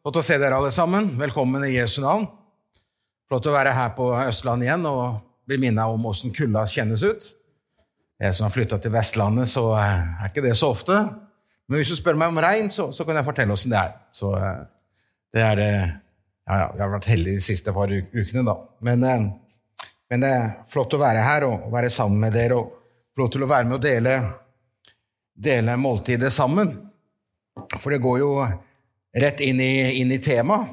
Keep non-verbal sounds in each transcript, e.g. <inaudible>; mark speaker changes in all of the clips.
Speaker 1: Flott å se dere alle sammen. Velkommen i Jesu navn. Flott å være her på Østlandet igjen og bli minnet om åssen kulda kjennes ut. Jeg som har flytta til Vestlandet, så er ikke det så ofte. Men hvis du spør meg om regn, så, så kan jeg fortelle åssen det er. Så eh, det er eh, Ja, ja, vi har vært heldige de siste par ukene, da. Men, eh, men det er flott å være her og være sammen med dere, og flott til å være med og dele, dele måltidet sammen. For det går jo rett inn i, inn i temaet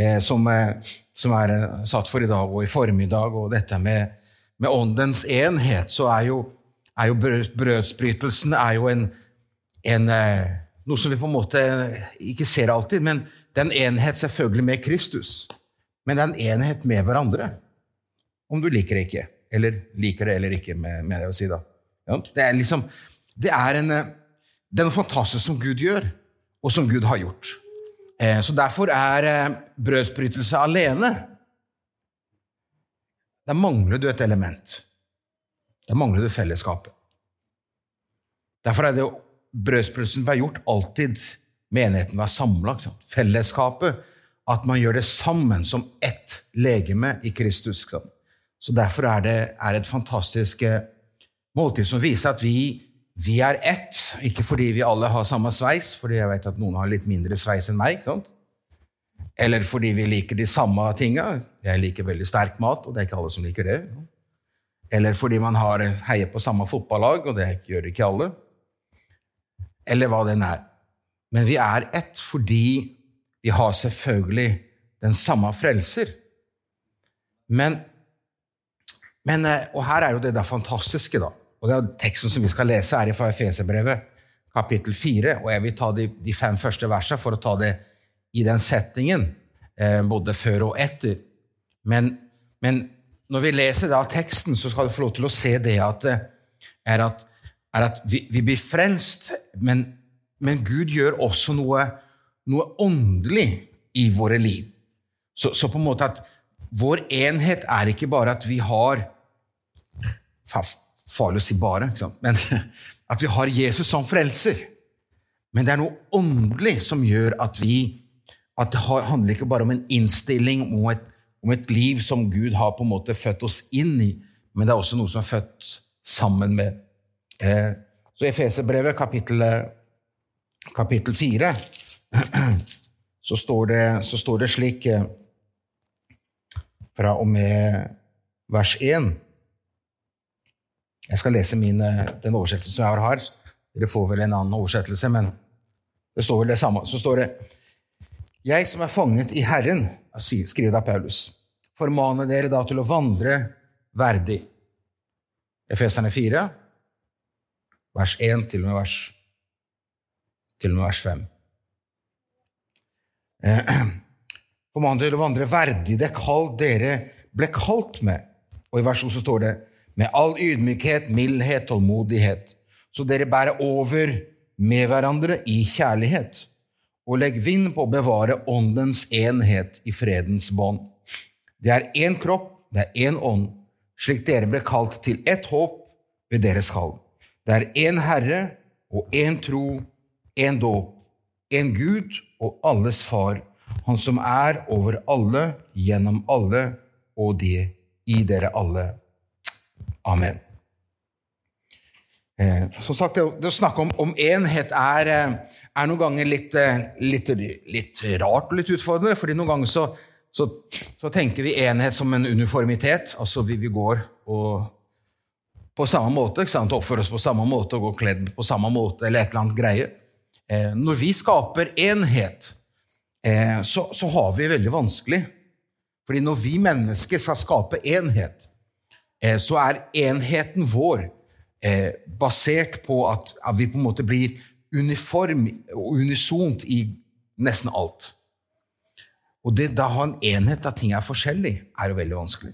Speaker 1: eh, som, eh, som, er eh, satt for i dag og i formiddag, og dette med, med åndens enhet, så er jo, er jo brødsbrytelsen er jo en, en, eh, noe som vi på en måte ikke ser alltid, men det er en enhet selvfølgelig med Kristus. Men det er en enhet med hverandre. Om du liker det ikke, eller liker det eller ikke, med, med det å si da. Ja, det er liksom, det er en, det er noe fantastisk som Gud gjør og som Gud har gjort. Eh, så derfor er eh, brødsbrytelse alene Der mangler du et element. Der mangler du fellesskapet. Derfor er det brødsbrytelsen ble gjort alltid menigheten var samla. Fellesskapet. At man gjør det sammen som ett legeme i Kristus. Så Derfor er det er et fantastisk eh, måltid som viser at vi vi er ett, ikke fordi vi alle har samme sveis, fordi jeg vet at noen har litt mindre sveis enn meg. ikke sant? Eller fordi vi liker de samme tinga. Jeg liker veldig sterk mat, og det er ikke alle som liker det. Eller fordi man har heier på samme fotballag, og det gjør ikke alle. Eller hva den er. Men vi er ett fordi vi har selvfølgelig den samme frelser. Men, men eh, Og her er jo det der fantastiske, da. Og det er Teksten som vi skal lese, er fra Efeserbrevet, kapittel 4. Og jeg vil ta de, de, fem første versene for å ta det i den settingen, eh, både før og etter. Men, men, når vi leser da teksten, så skal du få lov til å se det at, eh, er at, er at vi, vi, blir frelst, men, men, Gud gjør også noe, noe åndelig i våre liv. Så, så, på en måte at vår enhet er ikke bare at vi har farlig å si bare, men <laughs> at vi har Jesus som frelser. Men det er noe åndelig som gjør at vi at Det handler ikke bare om en innstilling, om et, om et liv som Gud har på en måte født oss inn i, men det er også noe som er født sammen med. Eh, så i Efeserbrevet, kapittel, kapittel 4, <clears throat> så står, det, så står det slik eh, fra og med vers 1 jeg skal lese min, eh, den oversettelsen som jeg har. Dere får vel en annen oversettelse, men det står vel det samme. Så står det Jeg som er fanget i Herren, skriver da Paulus, formaner dere da til å vandre verdig. Efeserne 4, vers 1 til og med vers, til og med vers 5. <clears throat> Formaner dere til å vandre verdig det kall dere ble kalt med. Og i vers 2 så står det med all ydmykhet, mildhet, tålmodighet, så dere bærer over med hverandre i kjærlighet, og legg vind på å bevare åndens enhet i fredens bånd. Det er én kropp, det er én ånd, slik dere ble kalt til ett håp ved deres kall. Det er én Herre og én tro, én dåp, én Gud og alles Far, Han som er over alle, gjennom alle og det i dere alle. Amen. Eh, som sagt, det, å snakke om, om enhet er, eh, er, noen ganger litt, eh, litt, litt, rart og litt utfordrende. fordi noen ganger så, så, så, tenker vi enhet som en uniformitet. Altså vi, vi går på samme måte, ikke sant? oppfører oss på samme måte og går kledd på samme måte, eller et eller annet greie. Når vi skaper enhet, så, så har vi veldig vanskelig. Fordi når vi mennesker skal skape enhet, så er enheten vår eh, basert på at, vi på en måte blir uniform og unisont i nesten alt. Og det da ha en enhet der ting er forskjellig, er jo veldig vanskelig.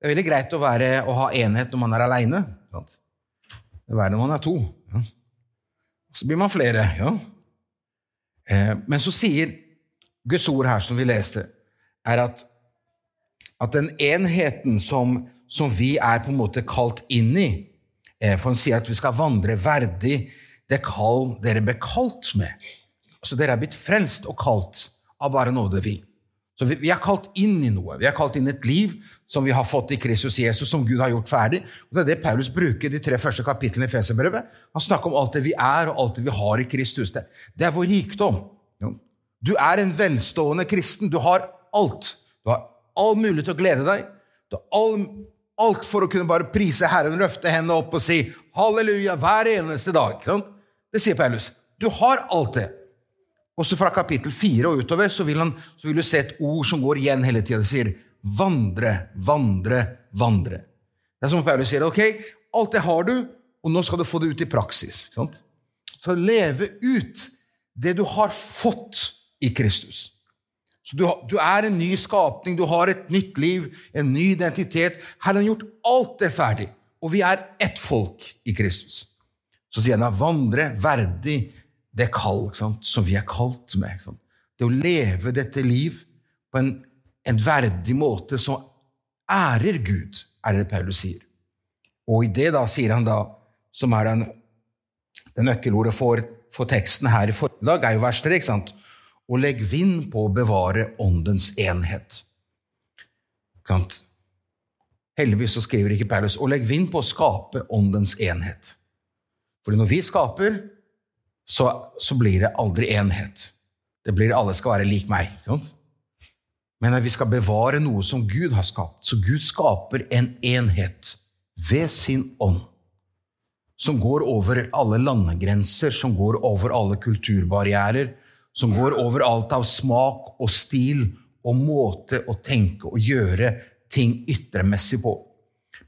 Speaker 1: Det er veldig greit å, være, å ha enhet når man er aleine. Det er verre når man er to. Ja. Så blir man flere. Ja. Eh, men så sier Guds ord her, som vi leste, er at, at den enheten som som vi er på en måte kalt inn i. Eh, for han sier at vi skal vandre verdig det kall dere ble kalt med. Så dere er blitt frelst og kalt av bare nåde, vi. Så vi, vi er kalt inn i noe. Vi er kalt inn i et liv som vi har fått i Kristus Jesus, som Gud har gjort ferdig. Og Det er det Paulus bruker de tre første kapitlene i Feserbrevet. Han snakker om alt det vi er, og alt det vi har i Kristus. Det, det er vår rikdom. Du er en velstående kristen. Du har alt. Du har all mulighet til å glede deg. Du har all, alt for å kunne bare prise Herren, løfte hendene opp og si halleluja hver eneste dag. Det sier Paulus. Du har alt det. Også fra kapittel 4 og utover så vil, han, så vil, du se et ord som går igjen hele tida. Det sier vandre, vandre, vandre. Det er som Paulus sier. Ok, alt det har du, og nå skal du få det ut i praksis. Så leve ut det du har fått i Kristus. Så du, du, er en ny skapning, du har et nytt liv, en ny identitet. Herren har gjort alt det ferdig, og vi er ett folk i Kristus. Så sier han vandre verdig det kall som vi er kalt med. Det å leve dette liv på en, en verdig måte som ærer Gud, er det Paulus sier. Og i det da sier han da, som er den, det nøkkelordet for, for, teksten her i formiddag, er jo vers 3, ikke sant? Og legg vind på å bevare åndens enhet. Heldigvis så skriver ikke Paulus 'og legg vind på å skape åndens enhet'. Fordi når vi skaper, så, så, blir det aldri enhet. Det blir alle skal være lik meg. Sant? Men vi skal bevare noe som Gud har skapt. Så Gud skaper en enhet ved sin ånd. Som går over alle landegrenser, som går over alle kulturbarrierer. Som går over alt av smak og stil og måte å tenke og gjøre ting ytremessig på.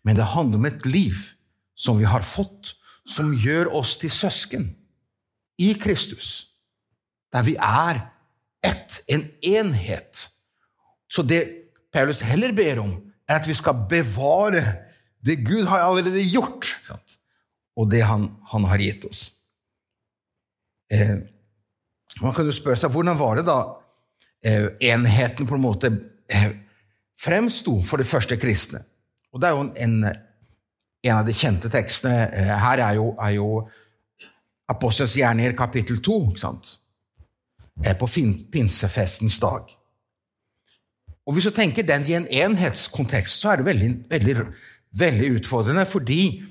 Speaker 1: Men det handler om et liv som vi har fått, som gjør oss til søsken i Kristus, der vi er ett, en enhet. Så det Paulus heller ber om, er at vi skal bevare det Gud har allerede gjort, og det han, han, har gitt oss. Eh, man kan jo spørre seg hvordan var det da eh, enheten på en måte eh, fremsto for de første kristne? Og Det er jo en, en av de kjente tekstene eh, her er jo, er jo Apostelens gjerninger kapittel 2, ikke sant? på pinsefestens dag. Og Hvis du tenker den i en enhetskontekst, så er det veldig, veldig, veldig utfordrende, fordi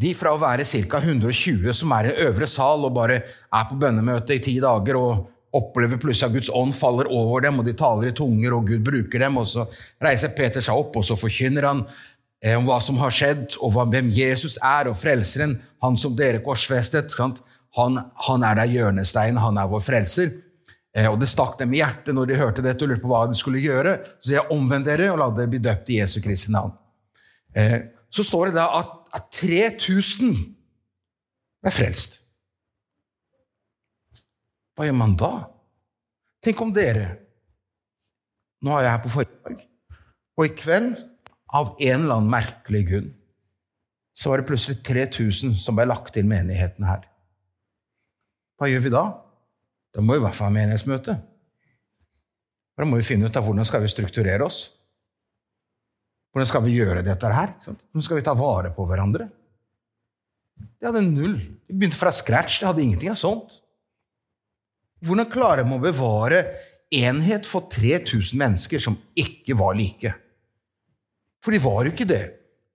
Speaker 1: de fra å være ca. 120 som er i øvre sal og bare er på bønnemøte i ti dager og opplever plutselig at Guds ånd faller over dem, og de taler i tunger, og Gud bruker dem, og så reiser Peter seg opp, og så forkynner han eh, om hva som har skjedd, og hvem Jesus er, og frelseren, han som dere korsfestet. Han, han er der hjørnestein, han er vår frelser. Eh, og Det stakk dem i hjertet når de hørte dette og lurte på hva de skulle gjøre. Så sier jeg omvend dere og la dere bli døpt i Jesu Kristi navn. Eh, så står det da at, at 3000 er frelst. Hva gjør man da? Tenk om dere Nå er jeg her på formiddag, og i kveld, av en eller annen merkelig grunn, så var det plutselig 3000 som ble lagt til menigheten her. Hva gjør vi da? Da må vi i hvert fall ha menighetsmøte. Da må vi finne ut av hvordan skal vi strukturere oss. Hvordan skal vi gjøre dette her? Hvordan skal vi ta vare på hverandre? De hadde null. De begynte fra scratch. De hadde ingenting av sånt. Hvordan klarer de å bevare enhet for 3000 mennesker som ikke var like? For de var jo ikke det.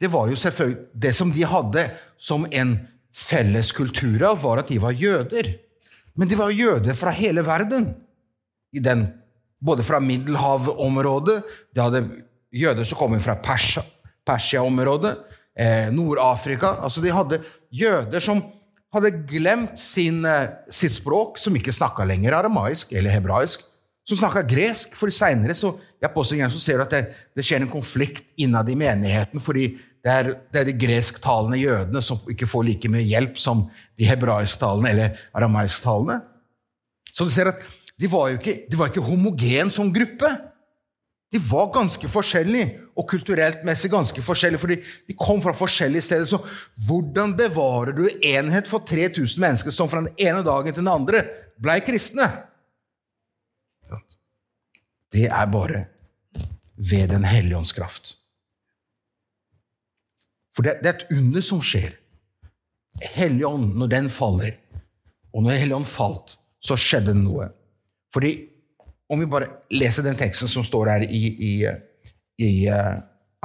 Speaker 1: Det var jo selvfølgelig Det som de hadde som en felles kulturarv, var at de var jøder. Men de var jøder fra hele verden. Den, både fra Middelhavområdet De hadde jøder som kommer fra Persia, Persia-området, eh, Nord-Afrika altså De hadde jøder som hadde glemt sin, eh, sitt språk, som ikke snakka lenger aramaisk eller hebraisk, som snakka gresk. For seinere ser du at det, det skjer en konflikt innad i menigheten, fordi det er, det er de gresktalende jødene som ikke får like mye hjelp som de hebraisktalende eller aramaisktalende. Så du ser at de var jo ikke, de var ikke homogen som gruppe. De var ganske forskjellige, og kulturelt messig ganske forskjellige, fordi de kom fra forskjellige steder. Så hvordan bevarer du enhet for 3000 mennesker som fra den ene dagen til den andre blei kristne? Det er bare ved Den hellige ånds kraft. For det, det er et under som skjer. Helligånd, når den faller, og når Helligånd falt, så skjedde det noe. Fordi om vi bare leser den teksten som står her i, i, i uh,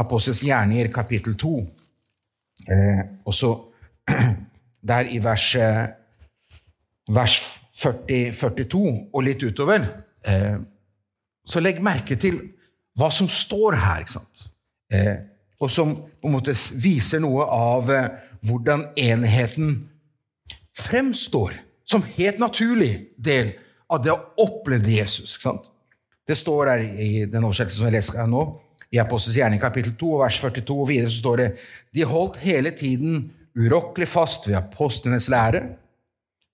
Speaker 1: Apostels gjerninger, kapittel 2, eh, og så <clears throat> der i vers, uh, vers 40, 42 og litt utover, eh, så legg merke til hva som står her. ikke sant? Eh, og som på en måte viser noe av eh, hvordan enheten fremstår som helt naturlig del av de har opplevd Jesus. ikke sant? Det står her i den oversettelsen jeg leser nå, i Apostels gjerning kapittel 2, vers 42, og videre så står det de holdt hele tiden urokkelig fast ved apostlenes lære.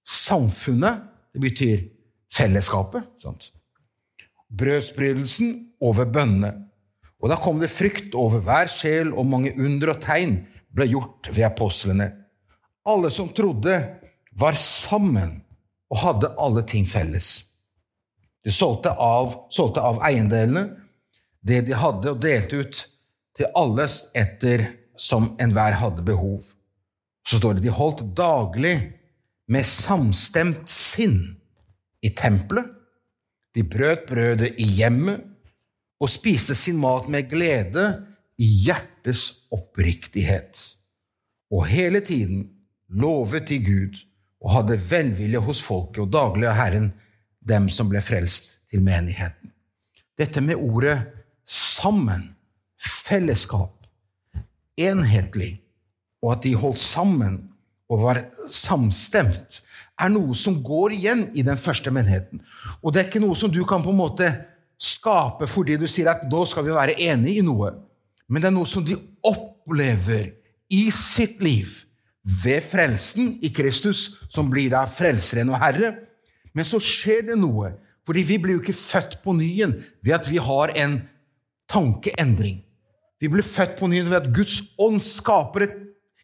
Speaker 1: Samfunnet, det betyr fellesskapet. sant? Brødsbrytelsen over bønnene. Og da kom det frykt over hver sjel, og mange under og tegn ble gjort ved apostlene. Alle som trodde, var sammen og hadde alle ting felles. De solgte av, solgte av eiendelene, det de hadde, og delte ut til alles etter som enhver hadde behov. Så står det de holdt daglig med samstemt sinn i tempelet. De brøt brødet i hjemmet og spiste sin mat med glede i hjertets oppriktighet. Og hele tiden lovet de Gud og hadde velvilje hos folket, og daglig av Herren dem som ble frelst til menigheten. Dette med ordet sammen, fellesskap, enhetlig, og at de holdt sammen og var samstemt, er noe som går igjen i den første menigheten. Og det er ikke noe som du kan på en måte skape fordi du sier at da skal vi være enige i noe, men det er noe som de opplever i sitt liv ved frelsen i Kristus, som blir da frelseren og Herre. Men så skjer det noe, fordi vi blir jo ikke født på nyen ved at vi har en tankeendring. Vi blir født på nyen ved at Guds ånd skaper et,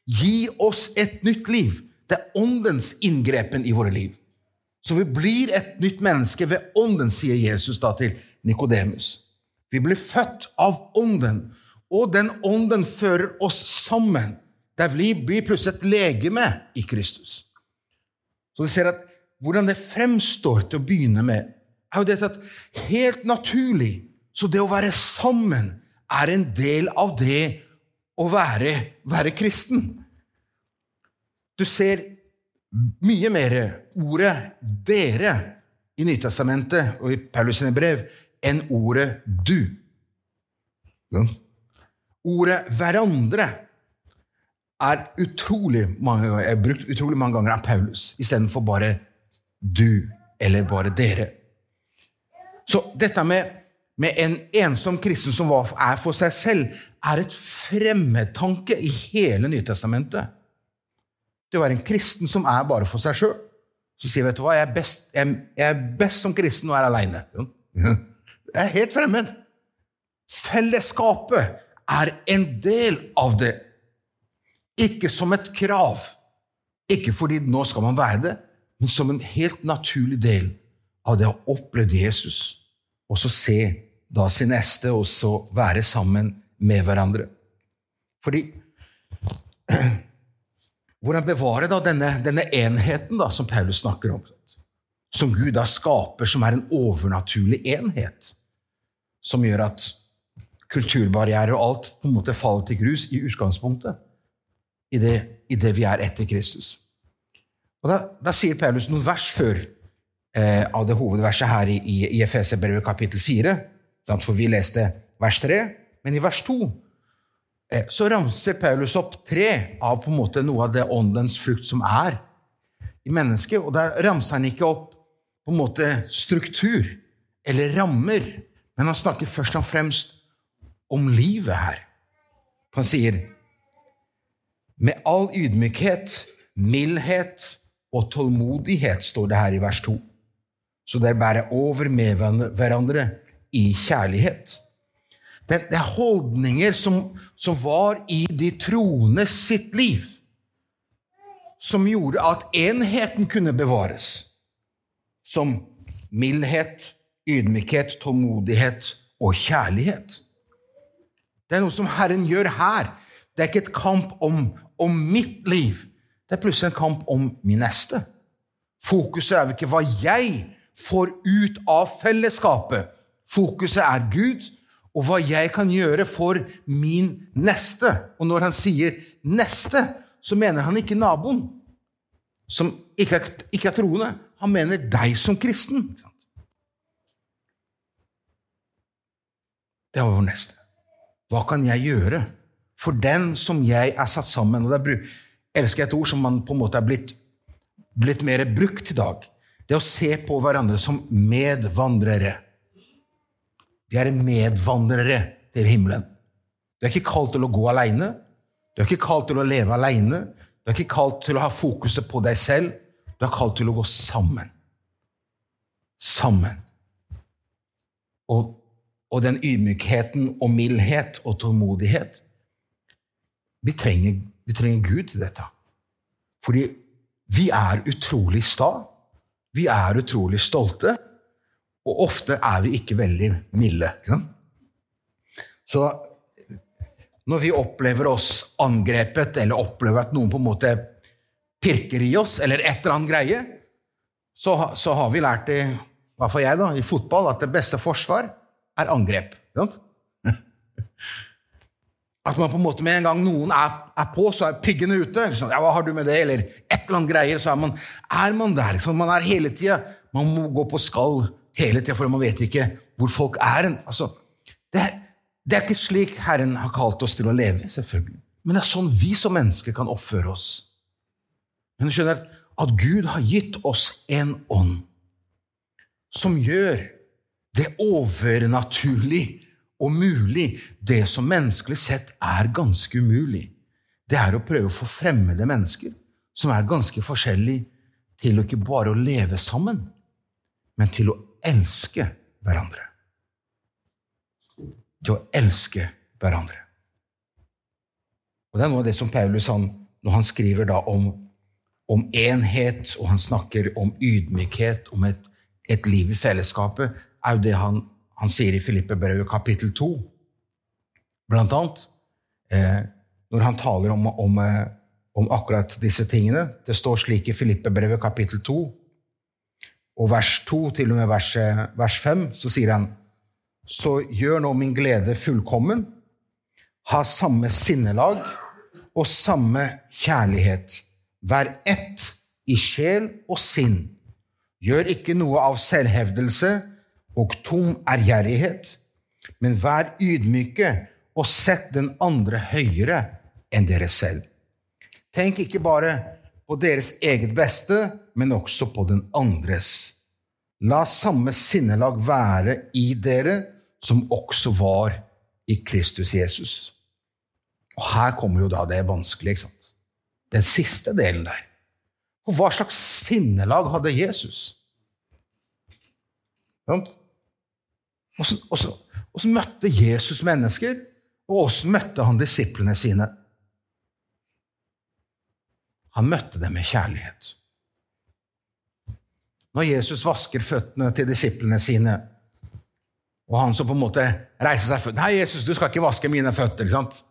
Speaker 1: gir oss et nytt liv. Det er åndens inngrepen i våre liv. Så vi blir et nytt menneske ved ånden, sier Jesus da til Nikodemus. Vi blir født av ånden, og den ånden fører oss sammen der blir plutselig et legeme i Kristus. Så vi ser at hvordan det fremstår til å begynne med, er jo dette at helt naturlig Så det å være sammen er en del av det å være, være kristen. Du ser mye mer ordet 'dere' i Nytestamentet og i Paulus sine brev enn ordet 'du'. Ordet 'hverandre' er utrolig mange ganger, er brukt utrolig mange ganger av Paulus istedenfor bare du eller bare dere. Så dette med, med en ensom kristen som er for seg selv, er et fremmedtanke i hele Nytestamentet. Det å være en kristen som er bare for seg sjøl. Så sier vet du hva, jeg er best, jeg, jeg er best som kristen og er aleine. <laughs> Det er helt fremmed. Fellesskapet er en del av det ikke som et krav, ikke fordi nå skal man være det, men som en helt naturlig del av det å ha opplevd Jesus, og så se da sin neste, og så være sammen med hverandre. Fordi <clears throat> Hvordan bevare da denne, denne enheten da, som Paulus snakker om? Som Gud da skaper, som er en overnaturlig enhet. Som gjør at kulturbarrierer og alt på en måte faller til grus i utgangspunktet i det, i det vi er etter Kristus. Og Da, da sier Paulus noen vers før eh, av det hovedverset her i, i, i Efeserbrevet kapittel 4, for vi leste vers 3, men i vers 2 eh, så ramser Paulus opp tre av på en måte noe av det åndens frukt som er i mennesket. Og der ramser han ikke opp på en måte struktur eller rammer, men han snakker først og fremst om livet her. Han sier med all ydmykhet, mildhet og tålmodighet, står det her i vers 2. Så dere bærer over med hverandre i kjærlighet. Det, er holdninger som, som var i de troende sitt liv, som gjorde at enheten kunne bevares. Som mildhet, ydmykhet, tålmodighet og kjærlighet. Det er noe som Herren gjør her. Det er ikke et kamp om om mitt liv. Det er plutselig en kamp om min neste. Fokuset er ikke hva jeg får ut av fellesskapet. Fokuset er Gud og hva jeg kan gjøre for min neste. Og når han sier 'neste', så mener han ikke naboen, som ikke er, ikke er troende. Han mener deg som kristen. Det var vår neste. Hva kan jeg gjøre for den som jeg er satt sammen? Og der elsker jeg et ord som man på en måte er blitt, blitt mer brukt i dag. Det å se på hverandre som medvandrere. De er medvandrere til himmelen. Du er ikke kalt til å gå alene. Du er ikke kalt til å leve alene. Du er ikke kalt til å ha fokuset på deg selv. Du er kalt til å gå sammen. Sammen. Og, og den ydmykheten og mildhet og tålmodighet vi trenger, vi trenger Gud til dette. Fordi vi er utrolig sta. Vi er utrolig stolte. Og ofte er vi ikke veldig milde. Så når vi opplever oss angrepet, eller opplever at noen på en måte pirker i oss, eller et eller annet greie, så, så har vi lært, i, hva får jeg da, i fotball, at det beste forsvar er angrep. Ikke <laughs> At man på en måte med en gang noen er, er på, så er piggene ute. Liksom. ja, 'Hva har du med det?' Eller et eller annet greier. Så er man, er man der. Liksom. Man er hele tida. Man må gå på skall hele tida, for man vet ikke hvor folk er. Altså, det, det er ikke slik Herren har kalt oss til å leve, selvfølgelig. Men det er sånn vi som mennesker kan oppføre oss. Men du skjønner at Gud har gitt oss en ånd som gjør det overnaturlig og mulig, det som menneskelig sett er ganske umulig, det er å prøve å få fremmede mennesker, som er ganske forskjellige, til å ikke bare å leve sammen, men til å elske hverandre. Til å elske hverandre. Og Det er noe av det som Paulus han, når han skriver da om, om enhet, og han snakker om ydmykhet, om et, et liv i fellesskapet, er jo det han han sier i Filippebrevet kapittel 2, blant annet, eh, når han taler om, om, eh, om, akkurat disse tingene. Det står slik i Filippebrevet kapittel 2, og vers 2 til og med vers, eh, vers 5, så sier han så gjør nå min glede fullkommen, ha samme sinnelag og samme kjærlighet. Vær ett i sjel og sinn. Gjør ikke noe av selvhevdelse og tom ærgjerrighet, men vær ydmyke og sett den andre høyere enn dere selv. Tenk ikke bare på deres eget beste, men også på den andres. La samme sinnelag være i dere som også var i Kristus Jesus. Og her kommer jo da det vanskelige, ikke sant? Den siste delen der. Og hva slags sinnelag hadde Jesus? Så, og, møtte Jesus mennesker, og hvordan møtte han disiplene sine? Han møtte dem med kjærlighet. Når Jesus vasker føttene til disiplene sine, og han som på en måte reiser seg 'Nei, Jesus, du skal ikke vaske mine føtter.' ikke sant?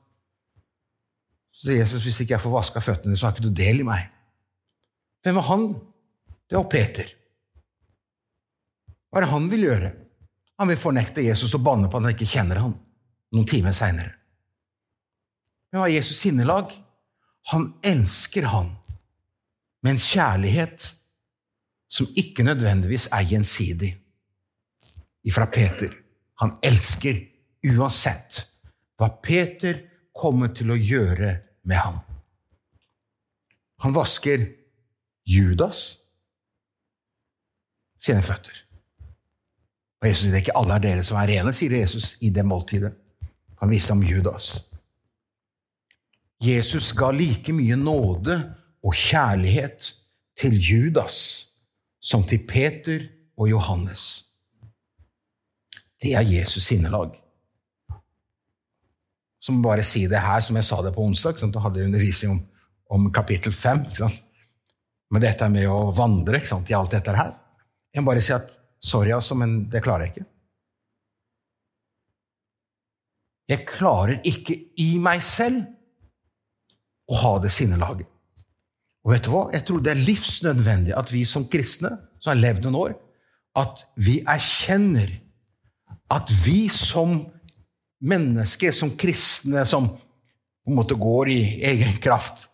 Speaker 1: Så sier Jesus, 'Hvis ikke jeg får vaska føttene, så har ikke du del i meg.' Hvem er han? Det var Peter. Hva er det han vil gjøre? Han vil fornekte Jesus og banne på at han ikke kjenner ham noen timer seinere. Men hva er Jesus sinnelag? Han elsker han med en kjærlighet som ikke nødvendigvis er gjensidig. Ifra Peter. Han elsker uansett hva Peter kommer til å gjøre med ham. Han vasker Judas sine føtter. Og Jesus sier det er ikke alle er dere som er rene, sier Jesus i det måltidet. Han viste ham Judas. Jesus ga like mye nåde og kjærlighet til Judas som til Peter og Johannes. Det er Jesus sinnelag. Så må bare si det her, som jeg sa det på onsdag. Sant? Da hadde jeg undervisning om, om kapittel 5. Men dette med å vandre i alt dette her. Jeg må bare si at Sorry, altså, men det klarer jeg ikke. Jeg klarer ikke i meg selv å ha det sinnelaget. Og vet du hva? Jeg tror det er livsnødvendig at vi som kristne, som har levd noen år, at vi erkjenner at vi som mennesker, som kristne, som på en måte går i egen kraft,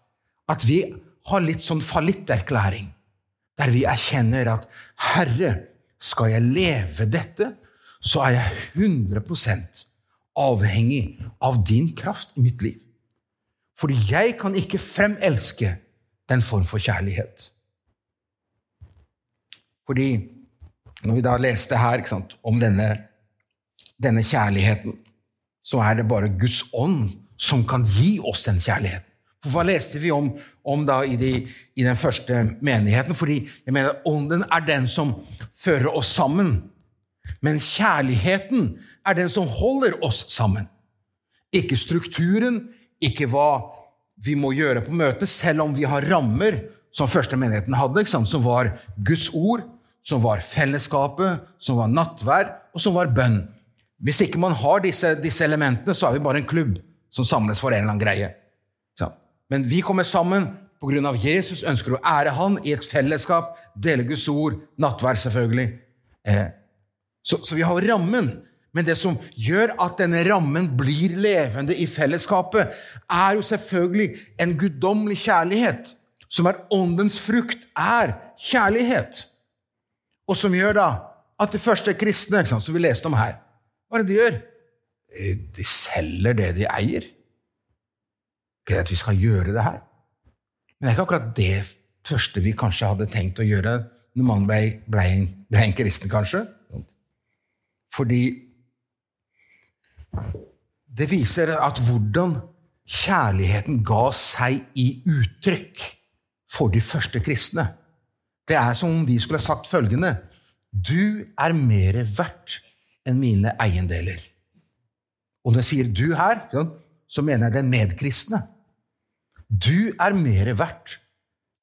Speaker 1: at vi har litt sånn fallitterklæring, der vi erkjenner at Herre, skal jeg leve dette, så er jeg 100% avhengig av din kraft i mitt liv. Fordi jeg kan ikke fremelske den form for kjærlighet. Fordi når vi da leste her sant, om denne, denne kjærligheten, så er det bare Guds ånd som kan gi oss den kjærligheten. For Hva leste vi om, om da i, de, i, den første menigheten? Fordi jeg mener Ånden er den som fører oss sammen. Men kjærligheten er den som holder oss sammen. Ikke strukturen, ikke hva vi må gjøre på møtet, selv om vi har rammer, som første menigheten hadde, som var Guds ord, som var fellesskapet, som var nattvær, og som var bønn. Hvis ikke man har disse, disse elementene, så er vi bare en klubb som samles for en eller annen greie. Men vi kommer sammen pga. Jesus, ønsker å ære Han i et fellesskap, dele Guds ord, nattvær, selvfølgelig. Eh, så, så vi har rammen. Men det som gjør at denne rammen blir levende i fellesskapet, er jo selvfølgelig en guddommelig kjærlighet, som er åndens frukt, er kjærlighet. Og som gjør da at de første kristne, som vi leste om her, hva er det de gjør? Eh, de selger det de eier. Ikke at vi skal gjøre det her. Men det er ikke akkurat det første vi kanskje hadde tenkt å gjøre når man ble, ble, ble en kristen, kanskje. Fordi det viser at hvordan kjærligheten ga seg i uttrykk for de første kristne. Det er som om de skulle ha sagt følgende Du er mer verdt enn mine eiendeler. Og når jeg sier 'du' her, så mener jeg den medkristne. Du er mer verdt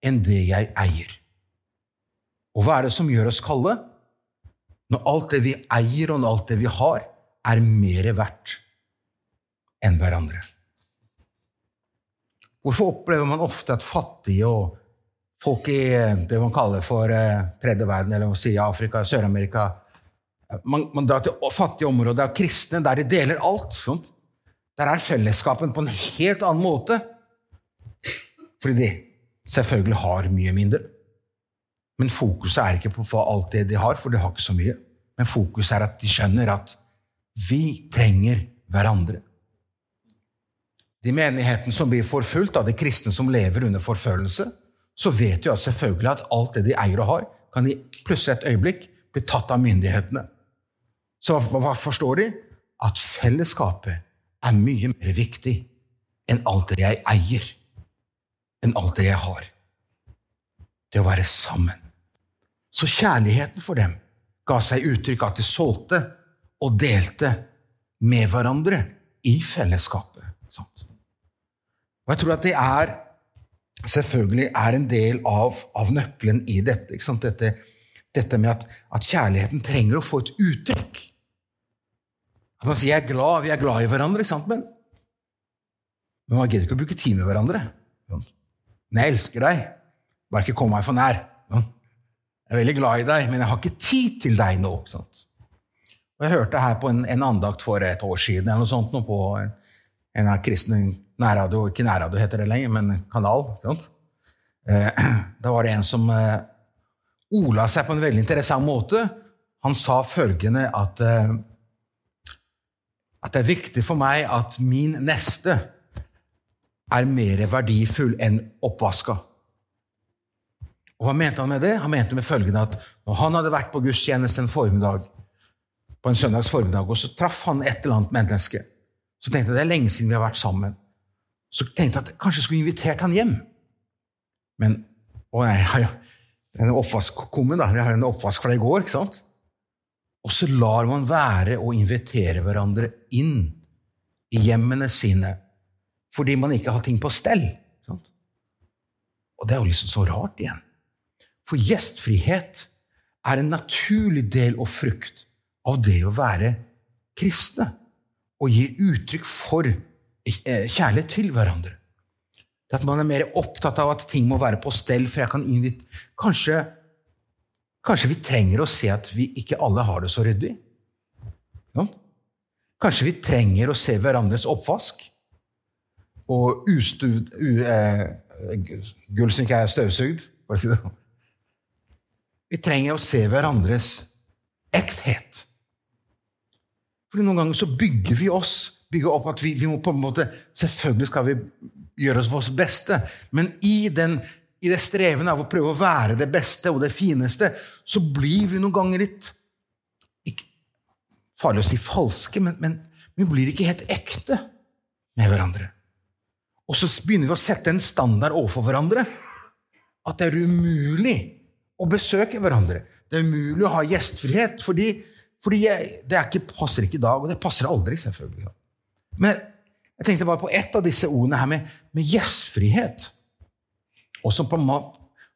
Speaker 1: enn det jeg eier. Og hva er det som gjør oss kalde? Når alt det vi eier, og alt det vi har, er mer verdt enn hverandre. Hvorfor opplever man ofte at fattige og folk i det man kaller for eh, tredje verden, eller si Afrika, Sør-Amerika man, man, drar til fattige områder av kristne der de deler alt. Sånt. Der er fellesskapen på en helt annen måte. Fordi de selvfølgelig har mye mindre. Men fokuset er ikke på alt det de har, for de har ikke så mye. Men fokuset er at de skjønner at vi trenger hverandre. De menighetene som blir forfulgt av de kristne som lever under forfølgelse, så vet jo selvfølgelig at alt det de eier og har, kan i plutselig et øyeblikk bli tatt av myndighetene. Så hva forstår de? At fellesskapet er mye mer viktig enn alt det jeg eier, enn alt det jeg har. Det å være sammen. Så kjærligheten for dem ga seg uttrykk at de solgte og delte med hverandre i fellesskapet. Sant? Og jeg tror at det er selvfølgelig er en del av, av nøkkelen i dette. Dette, dette, med at, at, kjærligheten trenger å få et uttrykk. At man sier 'jeg er glad', vi er glad i hverandre, men, men man gidder ikke å bruke tid med hverandre. Men jeg elsker deg, bare ikke kom meg for nær. Jeg er veldig glad i deg, men jeg har ikke tid til deg nå. Og Jeg hørte her på en, en, andakt for et år siden eller noe sånt, noe på en, en av kristne nærradio, ikke nærradio heter det lenger, men kanal. Eh, <clears throat> da var det en som eh, ola seg på en veldig interessant måte. Han sa følgende at, eh, at det er viktig for meg at min neste er mer verdifull enn oppvaska. Og Hva mente han med det? Han mente med følgende at når han hadde vært på gudstjeneste en formiddag, på en søndags formiddag, og så traff han et eller annet menneske, så tenkte jeg det er lenge siden vi har vært sammen. Så tenkte jeg at kanskje jeg skulle invitert han hjem. Men å nei, jeg har jo en oppvask kommet, da. Jeg har jo en oppvask fra i går. ikke sant? Og så lar man være å invitere hverandre inn i hjemmene sine fordi man ikke har ting på stell. Sant? Og det er jo liksom så rart igjen. For gjestfrihet er en naturlig del og frukt av det å være kristne. Og gi uttrykk for kjærlighet til hverandre. Det at man er mer opptatt av at ting må være på stell, for jeg kan invite Kanskje, kanskje vi trenger å se at vi ikke alle har det så ryddig? Ja? Kanskje vi trenger å se hverandres oppvask og ustuvd uh, eh, gull som ikke er støvsugd, sånn. Vi trenger å se hverandres ekthet. For noen ganger så bygger vi oss bygger opp at vi, vi, må på en måte Selvfølgelig skal vi gjøre oss vårt beste, men i, den, i det streven av å prøve å være det beste og det fineste, så blir vi noen ganger litt ikke, Farlig å si falske, men, men vi blir ikke helt ekte med hverandre. Og så begynner vi å sette en standard overfor hverandre at det er umulig å besøke hverandre. Det er umulig å ha gjestfrihet, fordi, fordi jeg, det ikke, passer ikke i dag, og det passer aldri, selvfølgelig. Men jeg tenkte bare på ett av disse ordene her med, med gjestfrihet. Og som på,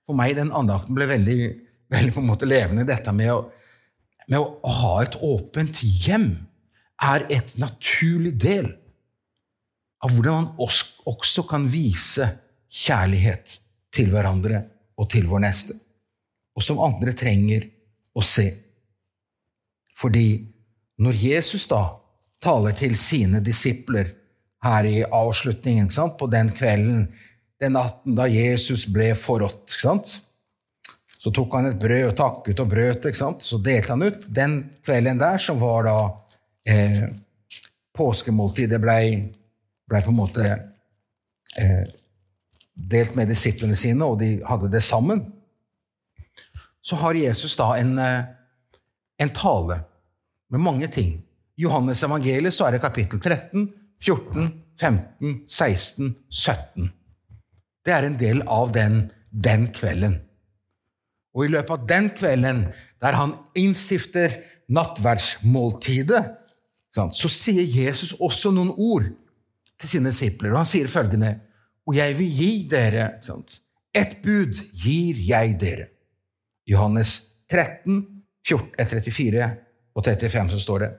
Speaker 1: for meg den andakten ble veldig, veldig på en måte levende. Dette med å, med å ha et åpent hjem er et naturlig del av hvordan man også kan vise kjærlighet til hverandre og til vår neste, og som andre trenger å se. Fordi når Jesus da taler til sine disipler her i avslutningen på den kvelden, den natten da Jesus ble forrådt Så tok han et brød og takket og brøt. Så delte han ut. Den kvelden der, som var da eh, påskemåltidet, ble, ble på en måte eh, delt med disiplene sine, og de hadde det sammen. Så har Jesus da en, eh, en tale med mange ting. I Johannes evangeliet så er det kapittel 13, 14, 15, 16, 17. Det er en del av den, den kvelden. Og i løpet av den kvelden, der han innstifter nattverdsmåltidet, så sier Jesus også noen ord til sine disipler. Og han sier følgende Og jeg vil gi dere Et bud gir jeg dere. Johannes 13, 14, 34 og 35 så står det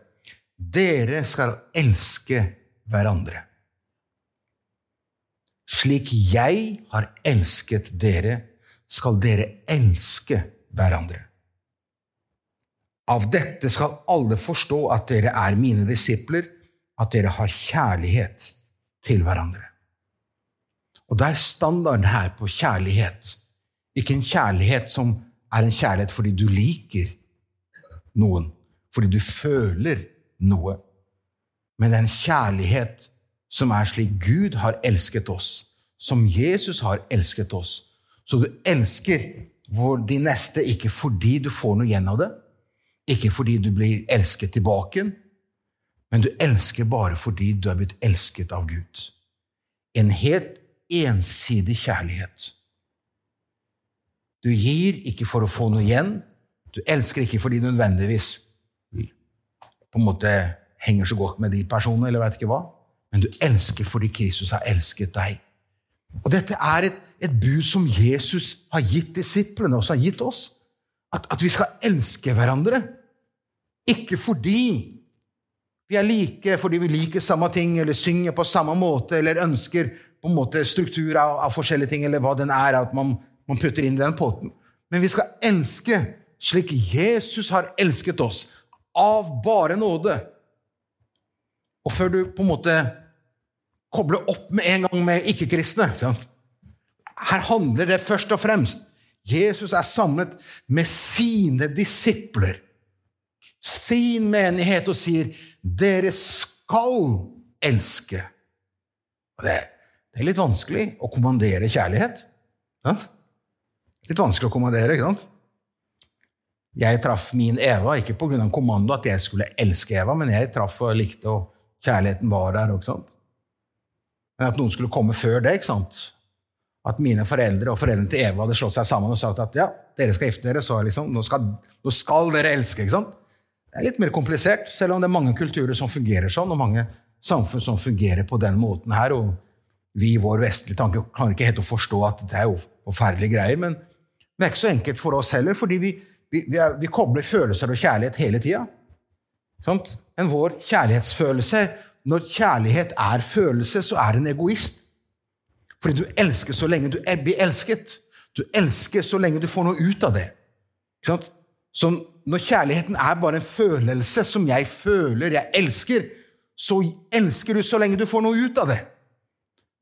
Speaker 1: Dere skal elske hverandre. Slik jeg har elsket dere, skal dere elske hverandre. Av dette skal alle forstå at dere er mine disipler, at dere har kjærlighet til hverandre. Og det er standarden her på kjærlighet. Ikke en kjærlighet som er en kjærlighet fordi du liker noen, fordi du føler noe men en kjærlighet som er slik Gud har elsket oss, som Jesus har elsket oss. Så du elsker de neste ikke fordi du får noe igjen av det, ikke fordi du blir elsket tilbake, men du elsker bare fordi du er blitt elsket av Gud. En helt ensidig kjærlighet. Du gir ikke for å få noe igjen. Du elsker ikke fordi nødvendigvis på en måte henger så godt med de personene, eller veit ikke hva. Men du elsker fordi Kristus har elsket deg. Og dette er et, et bud som Jesus har gitt disiplene, og som har gitt oss. At, at vi skal elske hverandre. Ikke fordi vi er like, fordi vi liker samme ting, eller synger på samme måte, eller ønsker på en måte struktur av, av forskjellige ting, eller hva den er, at man, man putter inn i den potten. Men vi skal elske slik Jesus har elsket oss, av bare nåde. Og før du på en måte kobler opp med en gang med ikke-kristne Her handler det først og fremst Jesus er samlet med sine disipler, sin menighet, og sier 'Dere skal elske'. Det, det er litt vanskelig å kommandere kjærlighet. Ja? Litt vanskelig å kommandere, ikke sant? Jeg traff min Eva ikke pga. kommando at jeg skulle elske Eva, men jeg traff og likte og Kjærligheten var der. ikke sant? Men at noen skulle komme før det. ikke sant? At mine foreldre og foreldrene til Eva hadde slått seg sammen og sagt at ja, dere skal gifte dere, så liksom, nå, skal, nå skal dere elske. ikke sant? Det er litt mer komplisert, selv om det er mange kulturer som fungerer sånn, og mange samfunn som fungerer på den måten her. og Vi i vår vestlige tanke kan ikke helt å forstå at det er jo forferdelige greier. Men det er ikke så enkelt for oss heller, fordi vi, vi, vi, er, vi kobler følelser og kjærlighet hele tida. Men vår kjærlighetsfølelse Når kjærlighet er følelse, så er en egoist. Fordi du elsker så lenge du blir elsket. Du elsker så lenge du får noe ut av det. Så når kjærligheten er bare en følelse som jeg føler, jeg elsker, så elsker du så lenge du får noe ut av det.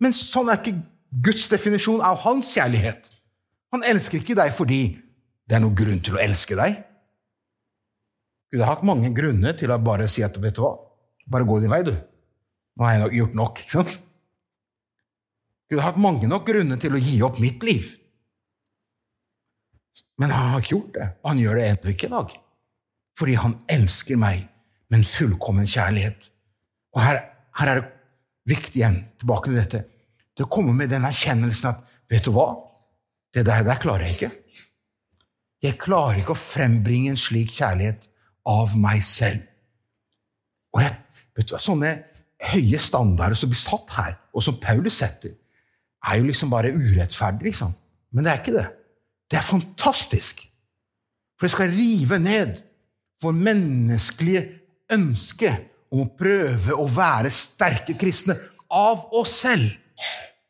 Speaker 1: Men sånn er ikke Guds definisjon av hans kjærlighet. Han elsker ikke deg fordi det er noen grunn til å elske deg. Gud har hatt mange grunner til å bare si at vet du hva, bare gå din vei, du. Nå har jeg gjort nok. ikke sant? Gud har hatt mange nok grunner til å gi opp mitt liv. Men han har ikke gjort det, og han gjør det ennå ikke i dag. Fordi han elsker meg med en fullkommen kjærlighet. Og her, her er det viktig igjen, tilbake til dette, det å komme med den erkjennelsen at vet du hva, det der, der klarer jeg ikke. Jeg klarer ikke å frembringe en slik kjærlighet av meg selv. Og jeg, vet du, Sånne høye standarder som blir satt her, og som Paulus setter, er jo liksom bare urettferdig. liksom. Men det er ikke det. Det er fantastisk. For det skal rive ned vår menneskelige ønske om å prøve å være sterke kristne av oss selv.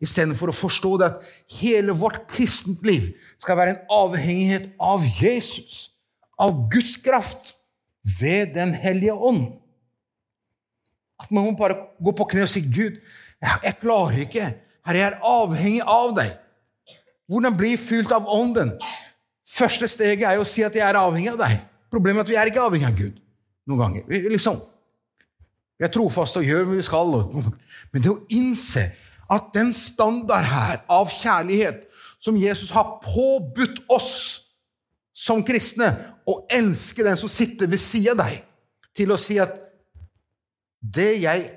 Speaker 1: Istedenfor å forstå det at hele vårt kristent liv skal være en avhengighet av Jesus, av Guds kraft, ved Den hellige ånd. At man må bare gå på kne og si, 'Gud, jeg klarer ikke. Herre, jeg er avhengig av deg.' Hvordan bli fylt av Ånden? Første steget er jo å si at jeg er avhengig av deg. Problemet er at vi er ikke avhengig av Gud noen ganger. Vi, liksom, vi er trofaste og gjør hva vi skal. Men det å innse at den standard her av kjærlighet som Jesus har påbudt oss som kristne, å elske den som sitter ved sida av deg, til å si at det jeg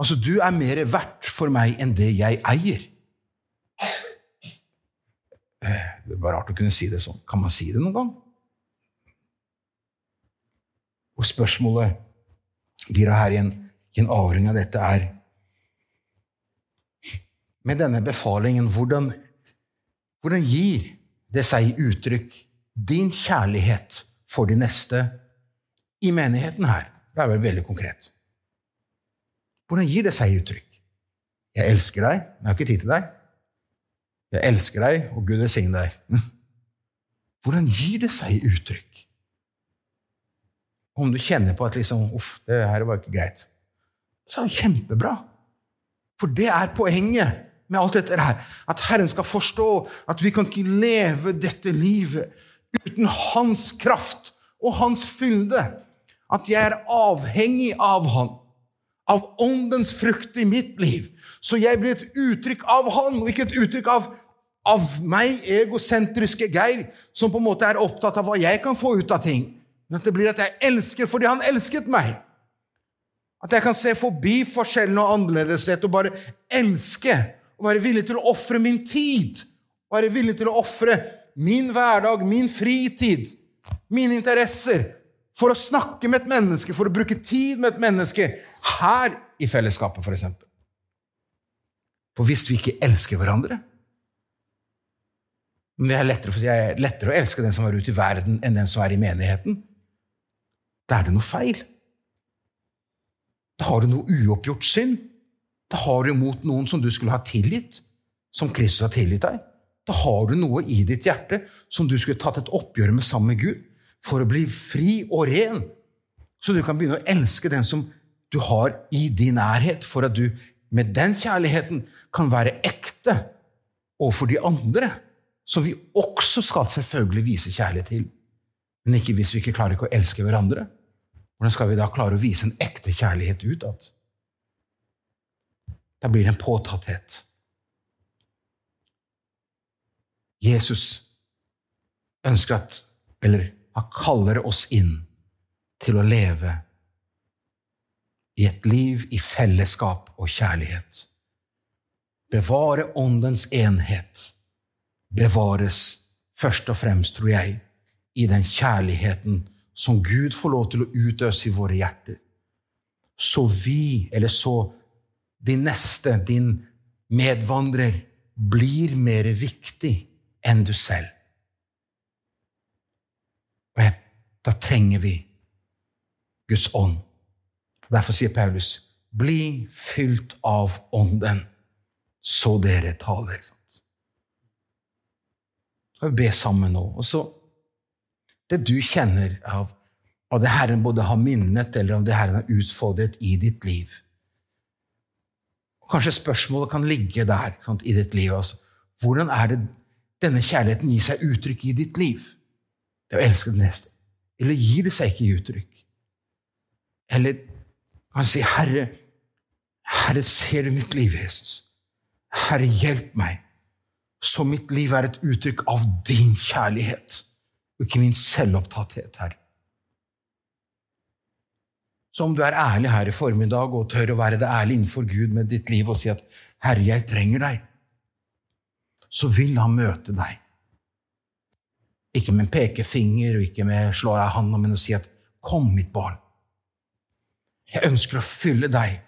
Speaker 1: Altså, du er mer verdt for meg enn det jeg eier. Eh, det var rart å kunne si det sånn. Kan man si det noen gang? Og spørsmålet blir her i en, i en avring av dette er Med denne befalingen, hvordan, hvordan gir det seg i uttrykk din kjærlighet for de neste i menigheten her? Det er vel veldig konkret. Hvordan gir det seg i uttrykk? Jeg elsker deg, men jeg har ikke tid til deg. Jeg elsker deg, og Gud velsigne deg. Hvordan gir det seg uttrykk? Om du kjenner på at liksom, uff, det her var ikke greit, så er det kjempebra. For det er poenget med alt dette her. At Herren skal forstå at vi kan ikke leve dette livet uten Hans kraft og Hans fylde. At jeg er avhengig av Han, av Åndens frukt i mitt liv. Så jeg blir et uttrykk av Han, og ikke et uttrykk av, av meg, egosentriske Geir, som på en måte er opptatt av hva jeg kan få ut av ting. Men at det blir at jeg elsker fordi Han elsket meg. At jeg kan se forbi forskjellen og annerledeshet og bare elske. Og være villig til å ofre min tid. Være villig til å ofre min hverdag, min fritid, mine interesser. For å snakke med et menneske, for å bruke tid med et menneske. Her i fellesskapet, f.eks. For hvis vi ikke elsker hverandre Men det er lettere, det er lettere å elske den som er ute i verden, enn den som er i menigheten. Da er det noe feil. Da har du noe uoppgjort synd. Da har du imot noen som du skulle ha tilgitt, som Kristus har tilgitt deg. Da har du noe i ditt hjerte som du skulle tatt et oppgjør med sammen med Gud for å bli fri og ren, så du kan begynne å elske den som du har i din nærhet, for at du med den kjærligheten kan være ekte overfor de andre, som vi også skal selvfølgelig vise kjærlighet til. Men ikke hvis vi ikke klarer ikke å elske hverandre. Hvordan skal vi da klare å vise en ekte kjærlighet utad? Da blir det en påtatthet. Jesus ønsker at, eller han kaller oss inn til å leve i et liv i fellesskap og kjærlighet. Bevare åndens enhet bevares først og fremst, tror jeg, i den kjærligheten som Gud får lov til å utøse i våre hjerter. Så vi, eller så din neste, din medvandrer, blir mer viktig enn du selv. Og da trenger vi Guds ånd. Derfor sier Paulus, bli fylt av Ånden. så dere taler. Så vi be sammen nå. Og så det du kjenner av, av det Herren både har minnet, eller om det Herren har utfordret i ditt liv. Kanskje spørsmålet kan ligge der sant, i ditt liv. Altså. Hvordan er det denne kjærligheten gir seg uttrykk i ditt liv? Det å elske den neste. Eller gir det seg ikke uttrykk? Eller kan sier, si, Herre, Herre, ser du mitt liv, Jesus? Herre, hjelp meg, så mitt liv er et uttrykk av din kjærlighet, og ikke min selvopptatthet, Herre. Så om du er ærlig her i formiddag og tør å være det ærlig innenfor Gud med ditt liv og si at 'Herre, jeg trenger deg', så vil han møte deg. Ikke med en pekefinger og ikke med slå av handa, men å si at 'Kom, mitt barn'. Jeg ønsker å fylle deg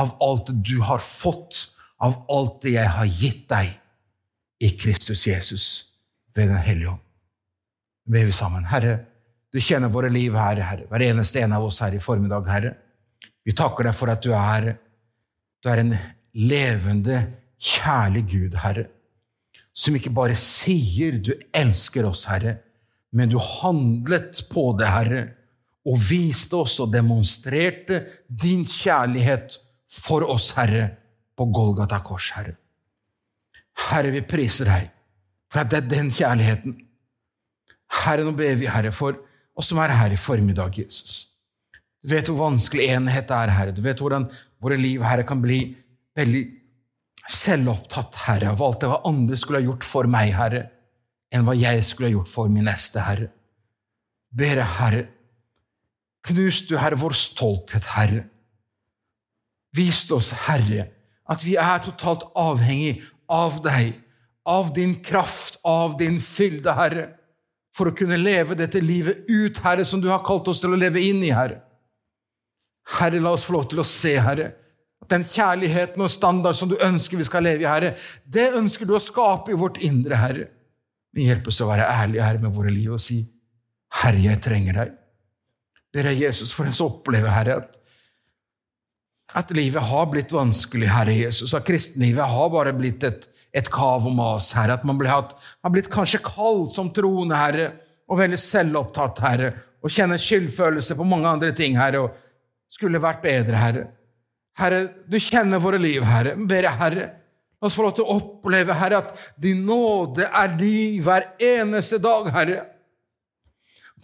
Speaker 1: av alt du har fått av alt det jeg har gitt deg i Kristus Jesus ved Den hellige ånd. Ber vi sammen. Herre, du kjenner våre liv her, Herre. Hver eneste en av oss her i formiddag, Herre. Vi takker deg for at du er, du er en levende, kjærlig Gud, Herre. Som ikke bare sier du elsker oss, Herre, men du handlet på det, Herre, og viste oss og demonstrerte din kjærlighet for oss, Herre, på Golgata kors, Herre. Herre, vi priser deg for at det er den kjærligheten. Herre, nå ber vi, Herre, for oss som er her i formiddag, Jesus. Du vet hvor vanskelig enhet er, Herre. Du vet hvordan våre liv, Herre, kan bli veldig selvopptatt, Herre, av alt det hva andre skulle ha gjort for meg, Herre, enn hva jeg skulle ha gjort for min neste, Herre. Ber Herre, knus du, Herre, vår stolthet, Herre. Vis oss, Herre, at vi er totalt avhengig av deg, av din kraft, av din fylde, Herre, for å kunne leve dette livet ut, Herre, som du har kalt oss til å leve inn i, Herre. Herre, la oss få lov til å se, Herre, at den kjærligheten og standard som du ønsker vi skal leve i, Herre, det ønsker du å skape i vårt indre, Herre. Men hjelp oss å være ærlige, Herre, med våre liv og si, Herre, jeg trenger deg. Dere er Jesus, for oss å oppleve, Herre, at at livet har blitt vanskelig, Herre Jesus. At kristenlivet har bare blitt et, et kav og mas, Herre. At man har blitt kanskje kald som troende, Herre, og veldig selvopptatt, Herre, og kjenner skyldfølelse på mange andre ting, Herre, og skulle vært bedre, Herre. Herre, du kjenner våre liv, Herre. Ber jeg, Herre, la oss få lov til å oppleve, Herre, at din nåde er ny hver eneste dag, Herre.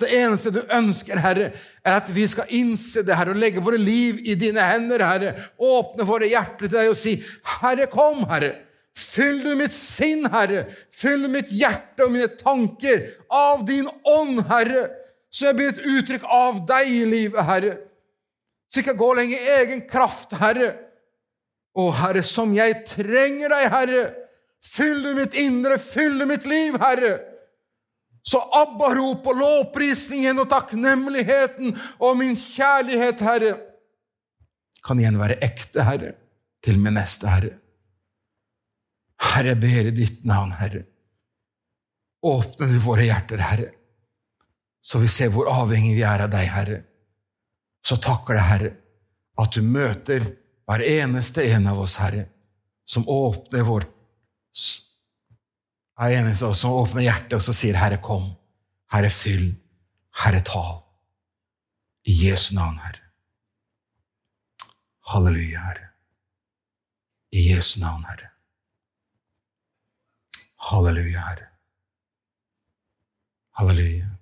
Speaker 1: Det eneste du ønsker, Herre, er at vi skal innse det, Herre, og legge våre liv i dine hender, Herre. Åpne våre hjerter til deg og si, Herre, kom, Herre. Fyll du mitt sinn, Herre. Fyll mitt hjerte og mine tanker av din ånd, Herre. Så jeg blir et uttrykk av deg i livet, Herre. Så jeg ikke går lenger i egen kraft, Herre. Å, Herre, som jeg trenger deg, Herre. Fyll du mitt indre, fyll du mitt liv, Herre. Så abbarop og lovprisningen og takknemligheten og min kjærlighet, Herre, kan igjen være ekte, Herre, til min neste, Herre. Herre, jeg ber i ditt navn, Herre. Åpne du våre hjerter, Herre, så vi ser hvor avhengig vi er av deg, Herre. Så takker deg, Herre, at du møter hver eneste en av oss, Herre, som åpner vårt er eneste oss som åpner hjertet og så sier 'Herre, kom'. Herre, fyll. Herre, tal. I Jesu navn, Herre. Halleluja, Herre. I Jesu navn, Herre. Halleluja, Herre. Halleluja.